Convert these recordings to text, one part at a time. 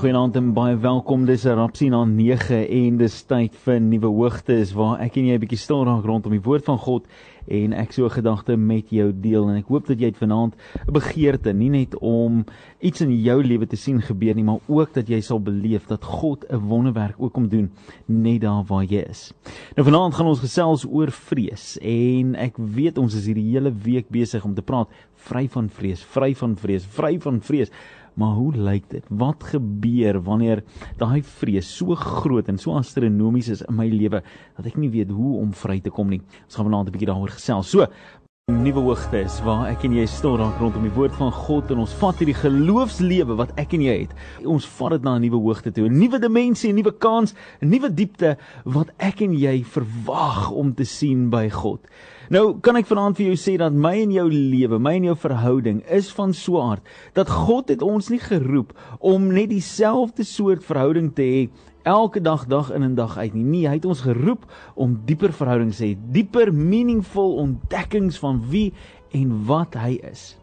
Goeienaand en baie welkom. Dis Rapsie na 9 en dis tyd vir nuwe hoogtes waar ek en jy 'n bietjie stil raak rondom die woord van God en ek so gedagte met jou deel en ek hoop dat jy vanaand 'n begeerte nie net om iets in jou lewe te sien gebeur nie, maar ook dat jy sal beleef dat God 'n wonderwerk ook kom doen net daar waar jy is. Nou vanaand gaan ons gesels oor vrees en ek weet ons is hierdie hele week besig om te praat vry van vrees, vry van vrees, vry van vrees. Maar hoe lyk dit? Wat gebeur wanneer daai vrees so groot en so astronomies is in my lewe dat ek nie weet hoe om vry te kom nie? Ons gaan vanaand 'n bietjie daaroor gesels. So, nuwe hoogte is waar ek en jy stil raak rondom die woord van God en ons vat hierdie geloofslewe wat ek en jy het. Ons vat dit na 'n nuwe hoogte toe, 'n nuwe dimensie, 'n nuwe kans, 'n nuwe diepte wat ek en jy verwag om te sien by God. Nou kan ek vanaand vir jou sê dat my en jou lewe, my en jou verhouding is van so 'n aard dat God het ons nie geroep om net dieselfde soort verhouding te hê elke dag dag in en dag uit nie. Nee, hy het ons geroep om dieper verhoudings te hê, dieper meaningful ontdekkings van wie en wat hy is.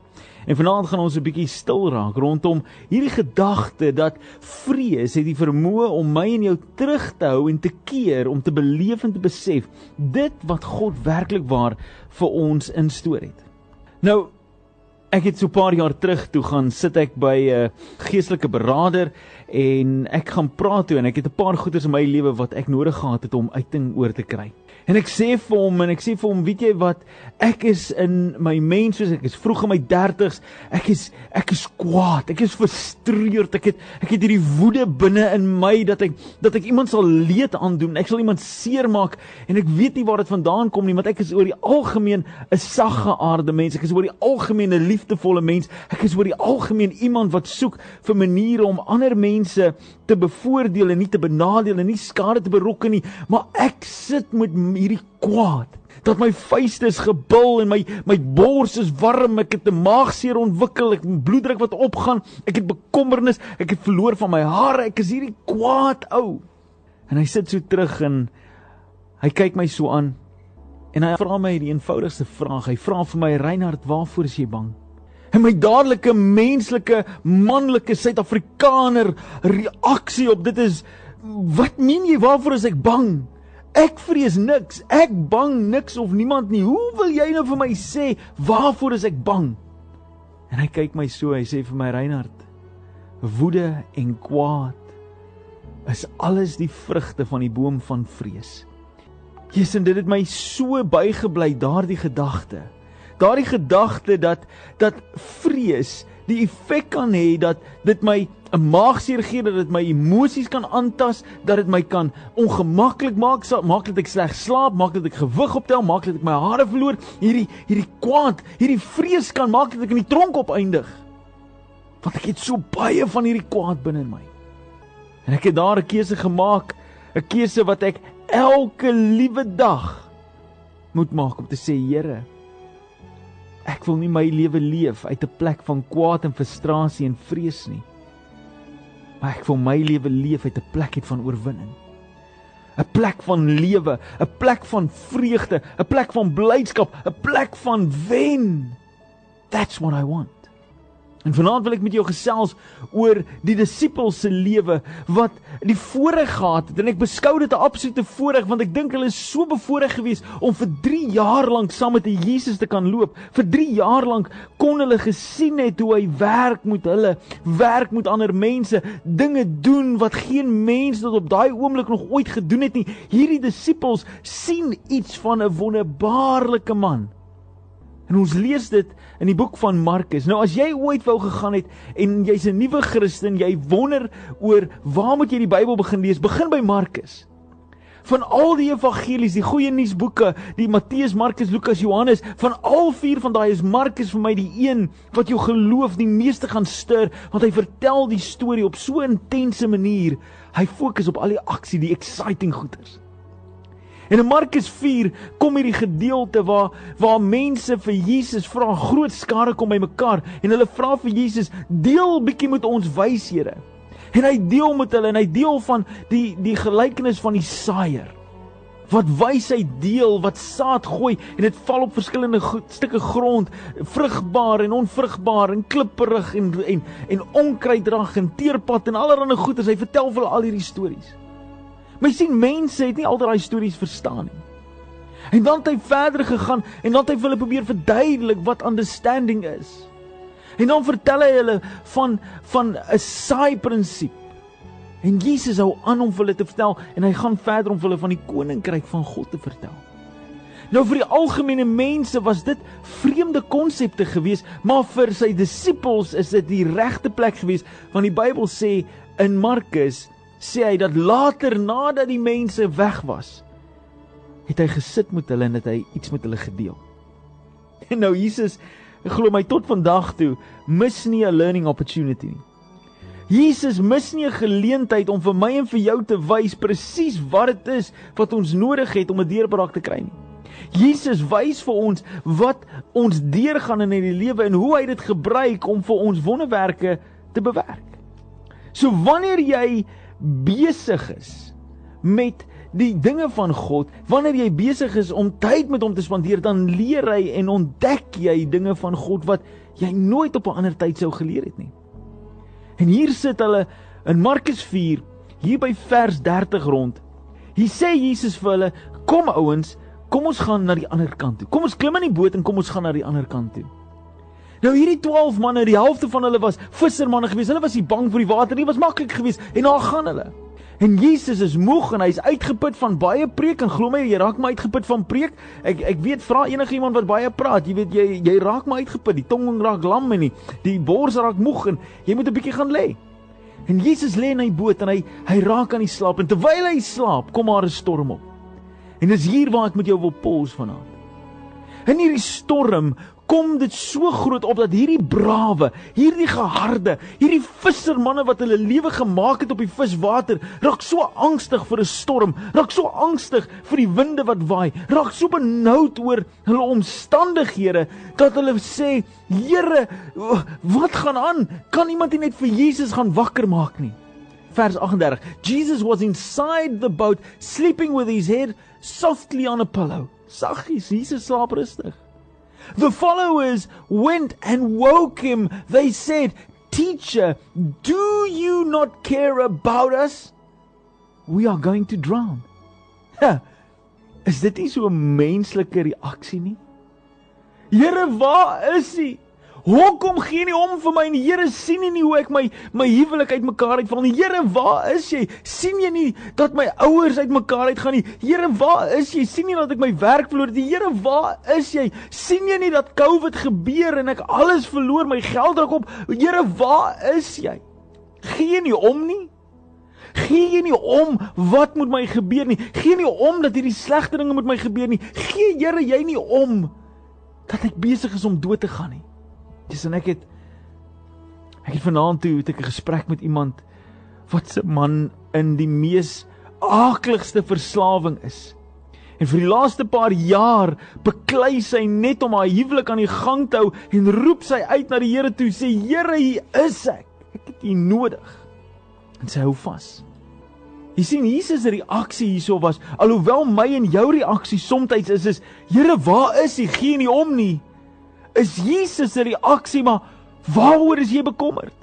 En vanaand gaan ons 'n bietjie stil raak rondom hierdie gedagte dat vrees het die vermoë om my en jou terug te hou en te keer om te beleef en te besef dit wat God werklik waar vir ons instoor het. Nou ek het so 'n paar jaar terug toe gaan sit ek by 'n geestelike beraader en ek gaan praat toe en ek het 'n paar goeders in my lewe wat ek nodig gehad het om uiting oor te kry. En ek sê vir hom en ek sê vir hom, weet jy wat? Ek is in my mens soos ek is vroeg in my 30's. Ek is ek is kwaad. Ek is frustreerd. Ek het ek het hierdie woede binne in my dat ek dat ek iemand sal leed aandoen. Ek sal iemand seermaak en ek weet nie waar dit vandaan kom nie, want ek is oor die algemeen 'n sagge aarde mens. Ek is oor die algemeen 'n liefdevolle mens. Ek is oor die algemeen iemand wat soek vir maniere om ander mense te bevoordeel en nie te benadeel en nie skade te berokken nie, maar ek sit met hierdie kwaad dat my vuiste is gebul en my my bors is warm, ek het 'n maagseer ontwikkel, ek het bloeddruk wat opgaan, ek het bekommernis, ek het verloor van my hare, ek is hierdie kwaad ou. En hy sit so terug en hy kyk my so aan en hy vra my die eenvoudigste vraag. Hy vra vir my, "Reinhard, waarvoor is jy bang?" En my dadelike menslike manlike Suid-Afrikaner reaksie op dit is wat meen jy waarvoor is ek bang? Ek vrees niks. Ek bang niks of niemand nie. Hoe wil jy nou vir my sê waarvoor is ek bang? En hy kyk my so, hy sê vir my Reinhard, woede en kwaad is alles die vrugte van die boom van vrees. Jesus, en dit het my so bygebly daardie gedagte daardie gedagte dat dat vrees die effek kan hê dat dit my 'n maagseer gee dat dit my emosies kan aantas, dat dit my kan ongemaklik maak, maak dat ek sleg slaap, maak dat ek gewig optel, maak dat ek my hare verloor. Hierdie hierdie kwaad, hierdie vrees kan maak dat ek in die tronk opeindig. Want ek het so baie van hierdie kwaad binne in my. En ek het daar 'n keuse gemaak, 'n keuse wat ek elke liewe dag moet maak om te sê Here, Ek wil nie my lewe leef uit 'n plek van kwaad en frustrasie en vrees nie. Maar ek wil my lewe leef uit 'n plek van oorwinning. 'n Plek van lewe, 'n plek van vreugde, 'n plek van blydskap, 'n plek van wen. That's what I want. En vanaand wil ek met jou gesels oor die disippels se lewe wat die voorreg gehad het en ek beskou dit 'n absolute voorreg want ek dink hulle is so bevoorreg geweest om vir 3 jaar lank saam met Jesus te kan loop. Vir 3 jaar lank kon hulle gesien het hoe hy werk met hulle, werk met ander mense, dinge doen wat geen mens tot op daai oomblik nog ooit gedoen het nie. Hierdie disippels sien iets van 'n wonderbaarlike man. En ons lees dit in die boek van Markus. Nou as jy ooit wou gegaan het en jy's 'n nuwe Christen, jy wonder oor waar moet jy die Bybel begin lees? Begin by Markus. Van al die evangelies, die goeie nuusboeke, die Matteus, Markus, Lukas, Johannes, van al vier van daai is Markus vir my die een wat jou geloof die meeste gaan stuur, want hy vertel die storie op so 'n intense manier. Hy fokus op al die aksie, die exciting goeters. En in Markus 4 kom hierdie gedeelte waar waar mense vir Jesus vra, groot skare kom bymekaar en hulle vra vir Jesus, "Deel bietjie met ons wyshede." En hy deel met hulle en hy deel van die die gelykenis van die saaier. wat wysheid deel, wat saad gooi en dit val op verskillende stukke grond, vrugbaar en onvrugbaar en klipperig en en en onkruiddrag en teerpad en allerlei goeters. Hy vertel vir al hierdie stories. Maar sien mense het nie al daai stories verstaan nie. En dan het hy verder gegaan en dan het hy hulle probeer verduidelik wat understanding is. En dan vertel hy hulle van van 'n saai prinsip. En Jesus hou aan om vir hulle te vertel en hy gaan verder om vir hulle van die koninkryk van God te vertel. Nou vir die algemene mense was dit vreemde konsepte geweest, maar vir sy disippels is dit die regte plek geweest want die Bybel sê in Markus sê hy dat later nadat die mense weg was, het hy gesit met hulle en het hy iets met hulle gedeel. En nou Jesus, glo my tot vandag toe, mis nie 'n learning opportunity nie. Jesus mis nie 'n geleentheid om vir my en vir jou te wys presies wat dit is wat ons nodig het om 'n deurbraak te kry nie. Jesus wys vir ons wat ons deurgaan in hierdie lewe en hoe hy dit gebruik om vir ons wonderwerke te bewerk. So wanneer jy besig is met die dinge van God, wanneer jy besig is om tyd met hom te spandeer, dan leer hy en ontdek jy dinge van God wat jy nooit op 'n ander tyd sou geleer het nie. En hier sit hulle in Markus 4, hier by vers 30 rond. Hier sê Jesus vir hulle: "Kom ouens, kom ons gaan na die ander kant toe. Kom ons klim in die boot en kom ons gaan na die ander kant toe." Nou hierdie 12 manne, die helfte van hulle was vissermanne geweest. Hulle was nie bang vir die water nie, was maklik geweest en daar gaan hulle. En Jesus is moeg en hy's uitgeput van baie preek en glo my jy raak my uitgeput van preek. Ek ek weet vra enige iemand wat baie praat, jy weet jy jy raak my uitgeput. Die tong raak lam en die, die bors raak moeg en jy moet 'n bietjie gaan lê. En Jesus lê in hy boot en hy hy raak aan die slaap en terwyl hy slaap, kom maar 'n storm op. En dis hier waar ek met jou wil pos vanaand. In hierdie storm kom dit so groot op dat hierdie brawe, hierdie geharde, hierdie vissermanne wat hulle lewe gemaak het op die viswater, raak so angstig vir 'n storm, raak so angstig vir die winde wat waai, raak so benoud oor hulle omstandighede dat hulle sê, "Here, wat gaan aan? Kan iemand net vir Jesus gaan wakker maak nie?" Vers 38. Jesus was inside the boat sleeping with his head softly on a pillow. Saggies, Jesus slaap rustig. The followers went and woke him. They said, Teacher, do you not care about us? We are going to drown. Ha, is dit nie so 'n menslike reaksie nie? Here, waar is U? Hoekom gee nie om vir my en die Here sien nie hoe ek my my huwelik uitmekaar uitval nie. Here, waar is jy? sien jy nie dat my ouers uitmekaar uitgaan nie? Here, waar is jy? sien nie dat ek my werk verloor het nie? Here, waar is jy? sien jy nie dat COVID gebeur en ek alles verloor, my geld raak op? Here, waar is jy? Gee nie om nie. Gee jy nie om wat moet my gebeur nie? Gee nie om dat hierdie slegte dinge met my gebeur nie. Gee Here jy nie om dat ek besig is om dood te gaan nie. Dis en ek het ek het vanaand toe het ek 'n gesprek met iemand wat se man in die mees aakligste verslawing is. En vir die laaste paar jaar beklei sy net om haar huwelik aan die gang te hou en roep sy uit na die Here toe sê Here hier is ek. Ek het U nodig. En sy hou vas. Jy sien Jesus se reaksie hierso was alhoewel my en jou reaksie soms is is Here waar is U? Gee nie om nie is Jesus se reaksie maar waaroor is jy bekommerd?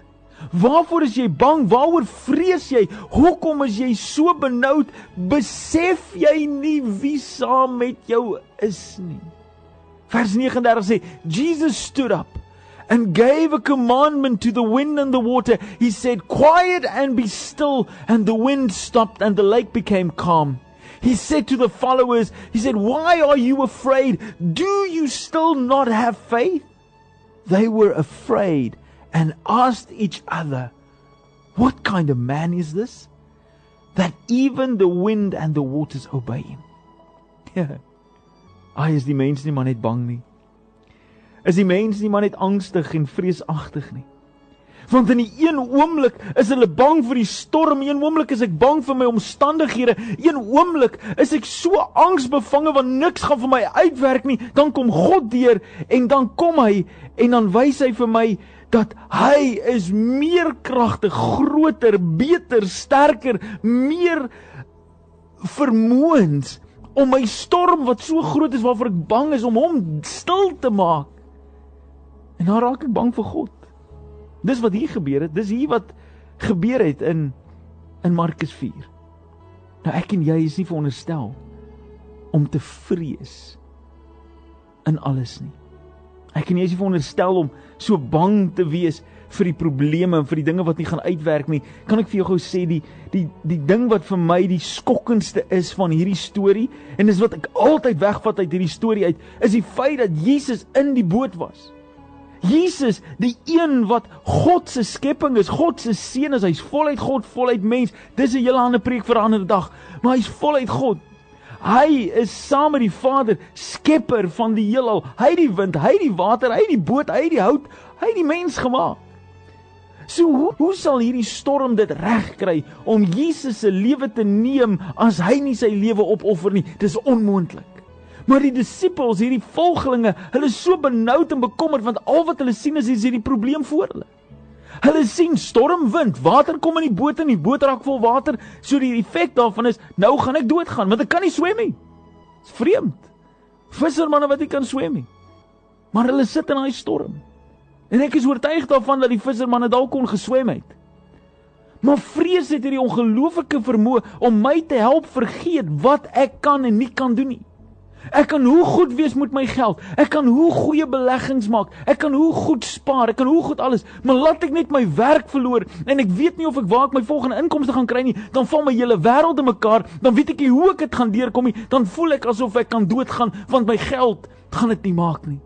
Waarvoor is jy bang? Waaroor vrees jy? Hoekom is jy so benoud? Besef jy nie wie saam met jou is nie? Vers 39 sê Jesus stood up and gave a commandment to the wind and the water. He said, "Quiet and be still." And the wind stopped and the lake became calm. He said to the followers, He said, Why are you afraid? Do you still not have faith? They were afraid and asked each other, What kind of man is this? That even the wind and the waters obey him. Ja. Ai is die mens nie maar net bang nie. Is die mens nie maar net angstig en vreesagtig nie. Want in die een oomblik is hulle bang vir die storm, een oomblik is ek bang vir my omstandighede, een oomblik is ek so angsbevange want niks gaan vir my uitwerk nie. Dan kom God deur en dan kom hy en dan wys hy vir my dat hy is meer kragtig, groter, beter, sterker, meer vermoëns om my storm wat so groot is waarvoor ek bang is om hom stil te maak. En dan raak ek bang vir God. Dis wat hier gebeur het. Dis hier wat gebeur het in in Markus 4. Nou ek en jy is nie veronderstel om te vrees in alles nie. Ek en jy is nie veronderstel om so bang te wees vir die probleme en vir die dinge wat nie gaan uitwerk nie. Kan ek vir jou gou sê die die die ding wat vir my die skokkendste is van hierdie storie en dis wat ek altyd wegvat uit hierdie storie uit, is die feit dat Jesus in die boot was. Jesus, die een wat God se skepping is, God se seun is, hy's voluit God, voluit mens. Dis 'n hele ander preek vir 'n ander dag, maar hy's voluit God. Hy is saam met die Vader, skepper van die heelal. Hy het die wind, hy het die water, hy het die boot, hy het die hout, hy het die mens gemaak. So hoe, hoe sal hierdie storm dit regkry om Jesus se lewe te neem as hy nie sy lewe opoffer nie? Dis onmoontlik. Maar die disippels, hierdie volgelinge, hulle is so benoud en bekommerd want al wat hulle sien is hierdie probleem voor hulle. Hulle sien stormwind, water kom in die boot en die boot raak vol water. So die effek daarvan is nou gaan ek doodgaan want ek kan nie swem nie. Dis vreemd. Vissermanne wat nie kan swem nie. Maar hulle sit in daai storm. En ek is oortuig daarvan dat die vissermanne dalk kon geswem het. Maar vrees het hierdie ongelooflike vermoë om my te help vergeet wat ek kan en nie kan doen nie. Ek kan hoe goed wees met my geld. Ek kan hoe goeie beleggings maak. Ek kan hoe goed spaar. Ek kan hoe goed alles, maar laat ek net my werk verloor en ek weet nie of ek waar ek my volgende inkomste gaan kry nie, dan val my hele wêreld in mekaar. Dan weet ek nie hoe ek dit gaan deurkom nie. Dan voel ek asof ek kan doodgaan want my geld gaan dit nie maak nie.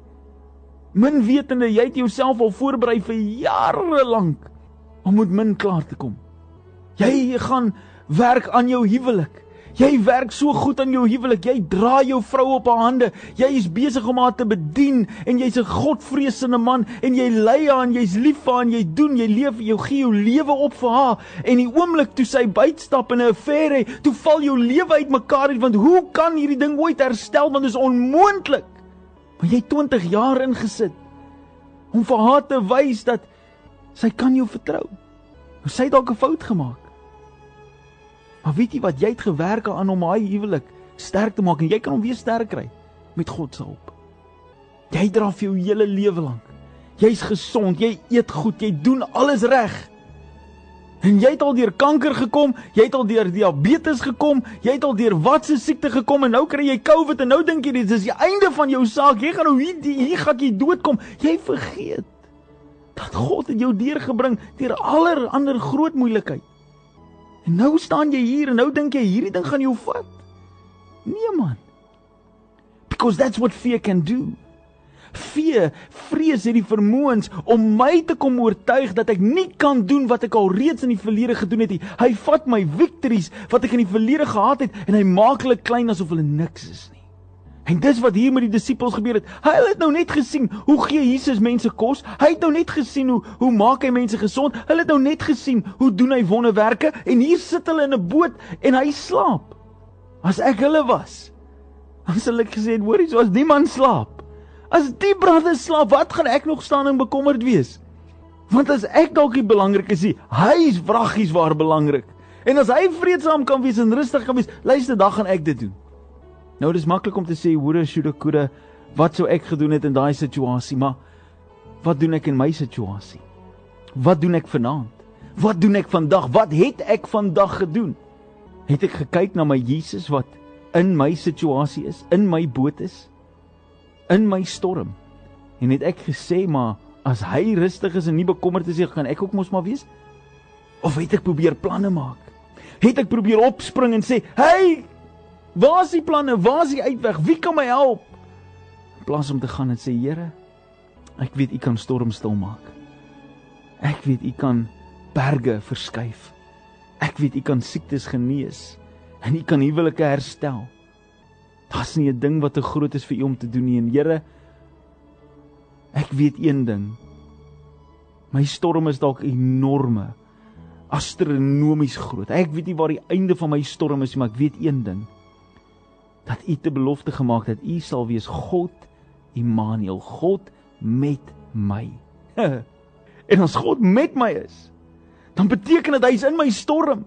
Min wetende jy het jouself al voorberei vir jare lank om met min klaar te kom. Jy gaan werk aan jou huwelik. Jy werk so goed aan jou huwelik. Jy dra jou vrou op haar hande. Jy is besig om haar te bedien en jy's 'n godvreesende man en jy lei haar en jy's lief vir haar en jy doen, jy leef, jy gee jou lewe op vir haar. En die oomblik toe sy buitstap in 'n affære, toe val jou lewe uitmekaar uit want hoe kan hierdie ding ooit herstel want dit is onmoontlik. Maar jy 20 jaar ingesit om vir haar te wys dat sy kan jou vertrou. Nou sy dalk 'n fout gemaak. Maar weet jy wat jy het gewerk aan om hy huwelik sterk te maak en jy kan hom weer sterk kry met God se hulp. Jy dra vir jou hele lewe lank. Jy's gesond, jy eet goed, jy doen alles reg. En jy het al deur kanker gekom, jy het al deur diabetes gekom, jy het al deur watse siekte gekom en nou kry jy COVID en nou dink jy dit is die einde van jou saak. Jy gaan nou hier hier gaan jy doodkom. Jy vergeet dat God het jou deurgebring deur allerlei groot moeilikheid. En nou staan jy hier en nou dink jy hierdie ding gaan jou vat. Nee man. Because that's what fear can do. Fear, vrees het die vermoëns om my te kom oortuig dat ek nie kan doen wat ek al reeds in die verlede gedoen het nie. Hy vat my victories wat ek in die verlede gehad het en hy maak hulle klein asof hulle niks is nie. En dis wat hier met die disippels gebeur het. Hulle het nou net gesien hoe gee Jesus mense kos. Hy het nou net gesien hoe hoe maak hy mense gesond. Hulle het nou net gesien hoe doen hy wonderwerke en hier sit hulle in 'n boot en hy slaap. As ek hulle was, dan sou ek gesê, "Hoorie, so as niemand slaap. As die broeder slaap, wat gaan ek nog staan en bekommerd wees?" Want as ek dalk nie belangrik is hy is vraggies waar belangrik. En as hy vreedsaam kan wees en rustig kan wees, luister, dan gaan ek dit doen. Nou dis maklik om te sê hoere shoulda coulda wat sou ek gedoen het in daai situasie, maar wat doen ek in my situasie? Wat doen ek vanaand? Wat doen ek vandag? Wat het ek vandag gedoen? Het ek gekyk na my Jesus wat in my situasie is, in my boot is, in my storm? En het ek gesê maar as hy rustig is en nie bekommerd is nie, gaan ek ook mos maar wees? Of het ek probeer planne maak? Het ek probeer opspring en sê, "Hey, Waar is die planne? Waar is die uitweg? Wie kan my help? In plaas om te gaan en sê Here, ek weet U kan storms stil maak. Ek weet U kan berge verskuif. Ek weet U kan siektes genees en U kan huwelike herstel. Daar's nie 'n ding wat te groot is vir U om te doen nie en Here, ek weet een ding. My storm is dalk enorme astronomies groot. Ek weet nie waar die einde van my storm is nie, maar ek weet een ding dat U te belofte gemaak het dat U sal wees God Immanuel, God met my. en as God met my is, dan beteken dit hy is in my storm.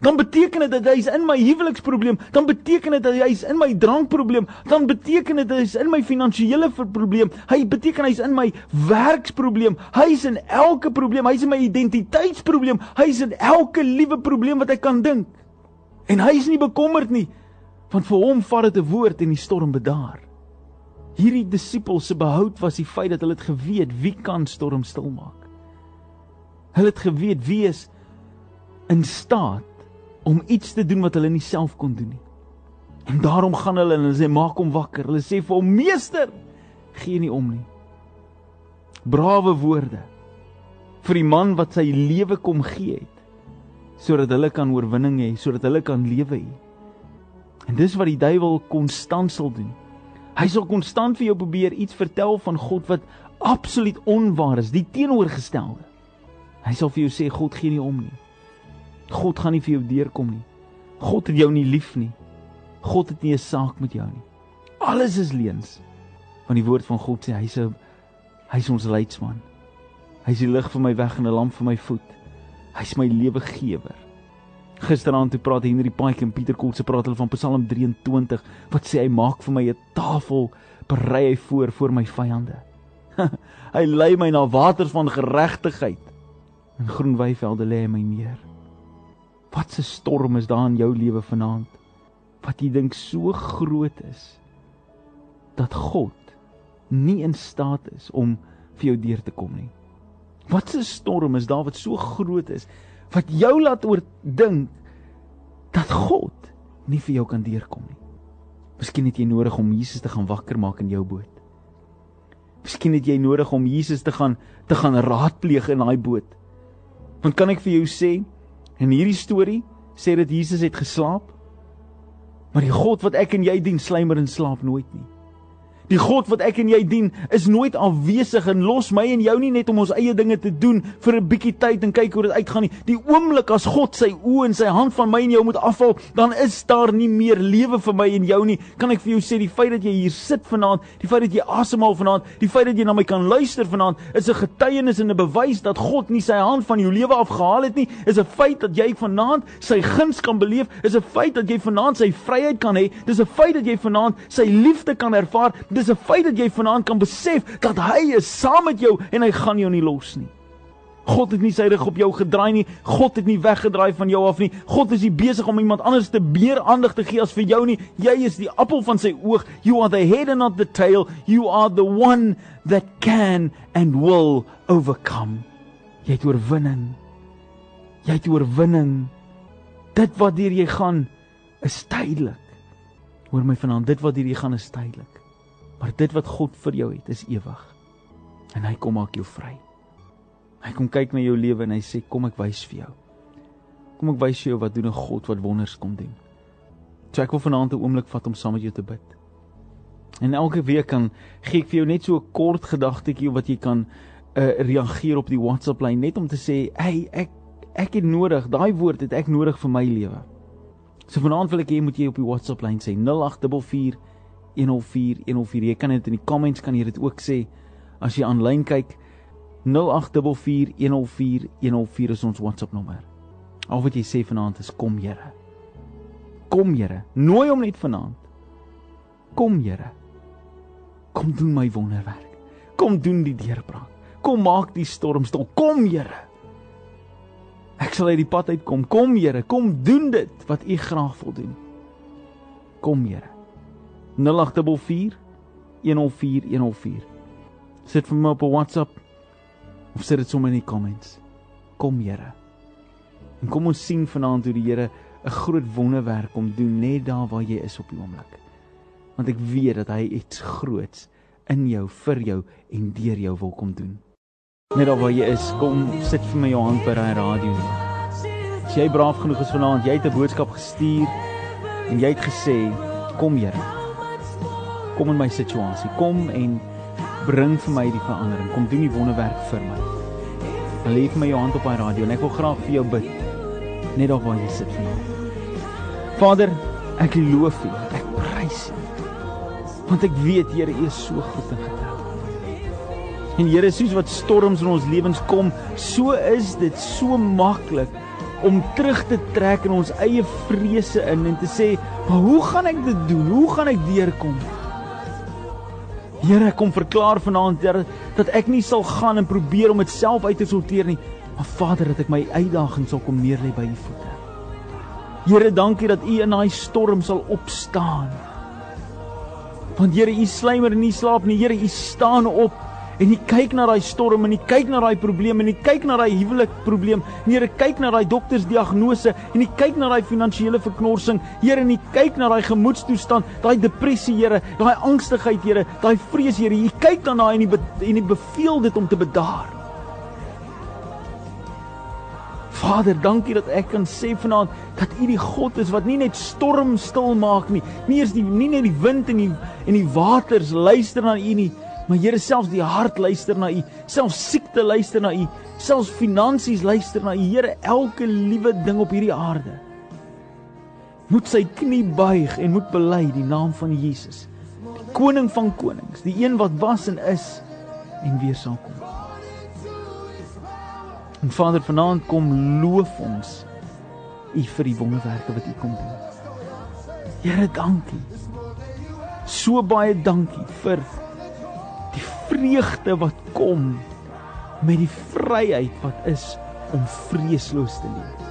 dan beteken dit dat hy is in my huweliksprobleem, dan beteken dit dat hy is in my drankprobleem, dan beteken dit dat hy is in my finansiële probleem, hy beteken hy is in my werksprobleem, hy is in elke probleem, hy is in my identiteitsprobleem, hy is in elke liewe probleem wat ek kan dink. En hy is nie bekommerd nie, want vir hom vat dit 'n woord en die storm bedaar. Hierdie disippels se behoud was die feit dat hulle het geweet wie kan storm stilmaak. Hulle het geweet wie is in staat om iets te doen wat hulle nie self kon doen nie. En daarom gaan hulle en hulle sê maak hom wakker. Hulle sê vir hom meester, gee nie om nie. Brawe woorde vir die man wat sy lewe kom gee het sodat hulle kan oorwinning hê, sodat hulle kan lewe hê. En dis wat die duiwel konstant sal doen. Hy sal konstant vir jou probeer iets vertel van God wat absoluut onwaar is, die teenoorgestelde. Hy sal vir jou sê God gee nie om nie. God gaan nie vir jou deurkom nie. God het jou nie lief nie. God het nie 'n saak met jou nie. Alles is leuns. Want die woord van God sê hy's 'n hy's ons leidsman. Hy's die lig vir my weg en 'n lamp vir my voet. Hy's my lewegewer. Gisteraand toe praat Henry Pike en Pieter Kotse praat hulle van Psalm 23 wat sê hy maak vir my 'n tafel berei hy voor voor my vyande. hy lei my na waters van geregtigheid. In groen weivelde lê hy my neer. Wat 'n storm is daar in jou lewe vanaand? Wat jy dink so groot is dat God nie in staat is om vir jou deur te kom nie. Wat 'n storm is daar wat so groot is wat jou laat oordink dat God nie vir jou kan deurkom nie. Miskien het jy nodig om Jesus te gaan wakker maak in jou boot. Miskien het jy nodig om Jesus te gaan te gaan raadpleeg in daai boot. Want kan ek vir jou sê, In hierdie storie sê dit Jesus het geslaap. Maar die God wat ek en jy dien, slymer en slaap nooit nie. Die God wat ek en jy dien, is nooit afwesig en los my en jou nie net om ons eie dinge te doen vir 'n bietjie tyd en kyk hoe dit uitgaan nie. Die oomblik as God sy oë en sy hand van my en jou moet afval, dan is daar nie meer lewe vir my en jou nie. Kan ek vir jou sê die feit dat jy hier sit vanaand, die feit dat jy asemhaal vanaand, die feit dat jy na my kan luister vanaand, is 'n getuienis en 'n bewys dat God nie sy hand van jou lewe afgehaal het nie. Is 'n feit dat jy vanaand sy guns kan beleef, is 'n feit dat jy vanaand sy vryheid kan hê. Dis 'n feit dat jy vanaand sy liefde kan ervaar dis 'n feit dat jy vanaand kan besef dat hy is saam met jou en hy gaan jou nie los nie. God het nie sy rug op jou gedraai nie. God het nie weggedraai van jou af nie. God is nie besig om iemand anders te meer aandag te gee as vir jou nie. Jy is die appel van sy oog. You are the head and not the tail. You are the one that can and will overcome. Jy het oorwinning. Jy het oorwinning. Dit wat deur jy gaan is tydelik. Hoor my vanaand, dit wat deur jy gaan is tydelik. Maar dit wat God vir jou het, is ewig. En hy kom maak jou vry. Hy kom kyk na jou lewe en hy sê kom ek wys vir jou. Kom ek wys jou wat doen 'n God wat wonders kom doen. So ek wil vanaand 'n oomblik vat om saam met jou te bid. En elke week kan gee ek vir jou net so 'n kort gedagtetjie wat jy kan uh, reageer op die WhatsApp lyn net om te sê, "Hey, ek ek het nodig, daai woord het ek nodig vir my lewe." So vanaand wil ek hê moet jy op die WhatsApp lyn sê 0844 104 104. Jy kan dit in die comments kan jy dit ook sê as jy aanlyn kyk 0844 104 104 is ons WhatsApp nommer. Al wat jy sê vanaand is kom Here. Kom Here, nooi hom net vanaand. Kom Here. Kom doen my wonderwerk. Kom doen die deurbraak. Kom maak die storm stil. Kom Here. Ek sal uit die pad uitkom. Kom Here, kom doen dit wat U graag wil doen. Kom Here. 0844 104104. Sit vir my op 'n WhatsApp of sit dit sommer in die comments. Kom Here. En kom ons sien vanaand hoe die Here 'n groot wonderwerk kom doen net daar waar jy is op die oomblik. Want ek weet dat hy iets groots in jou, vir jou en deur jou wil kom doen. Net daar waar jy is, kom sit vir my jou hand by daai radio. As jy braaf genoeg is vanaand, jy het 'n boodskap gestuur en jy het gesê, kom Here kom in my situasie. Kom en bring vir my die verandering. Kom doen die wonderwerk vir my. Lê vir my jou hand op my radio en ek wil graag vir jou bid. Net daar waar jy sit vanaand. Vader, ek loof U. Ek prys U. Want ek weet Here, U is so goed en getrou. En Here, soos wat storms in ons lewens kom, so is dit so maklik om terug te trek in ons eie vrese in en te sê, "Maar hoe gaan ek dit doen? Hoe gaan ek deurkom?" Here, ek kom verklaar vanaand Here dat ek nie sal gaan en probeer om dit self uit te sorteer nie, maar Vader, dat ek my uitdagings sal kom neerlê by U voete. Here, dankie dat U in daai storm sal opstaan. Want Here, U slymer en nie slaap nie. Here, U staan op en jy kyk na daai storm en jy kyk na daai probleem en jy kyk na daai huwelik probleem. Here kyk na daai doktersdiagnose en jy kyk na daai finansiële verknorsing. Here en jy kyk na daai gemoedstoestand, daai depressie, Here, daai angstigheid, Here, daai vrees, Here. Jy kyk daarna en jy en jy beveel dit om te bedaar. Vader, dankie dat ek kan sê vanaand dat U die God is wat nie net storm stil maak nie. Nie eens die nie net die wind en die en die waters luister na U nie, Maar Here selfs die hart luister na U, selfs siekte luister na U, selfs finansies luister na U. Here, elke liewe ding op hierdie aarde moet sy knie buig en moet bely die naam van Jesus. Die koning van konings, die een wat was en is en weer sal kom. En Vader, vanaand kom loof ons U vir die wonderwerke wat U kom doen. Here, dankie. So baie dankie vir vreugde wat kom met die vryheid wat is om vreesloos te leef.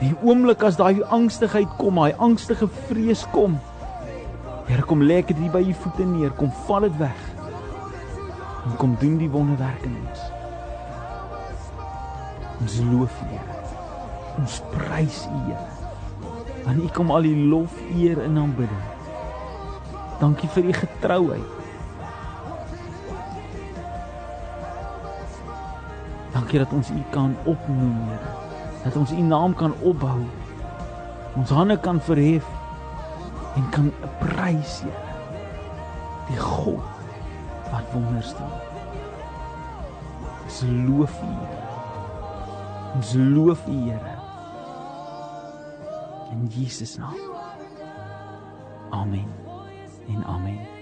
Die oomblik as daai angstigheid kom, daai angstige vrees kom, Here kom lê ek dit by u voete neer, kom val dit weg. En kom doen die wonderwerke in ons. Ons loof U, Here. Ons prys U, Here. Want U kom al die lof, eer en aanbidding. Dankie vir U getrouheid. Dankie dat ons U kan opnoem, Here. Dat ons U naam kan opbou. Ons hande kan verhef en kan prys, Here. Die God wat wonders doen. Ons loof U, Here. Ons loof U, Here. In Jesus naam. Amen. En amen.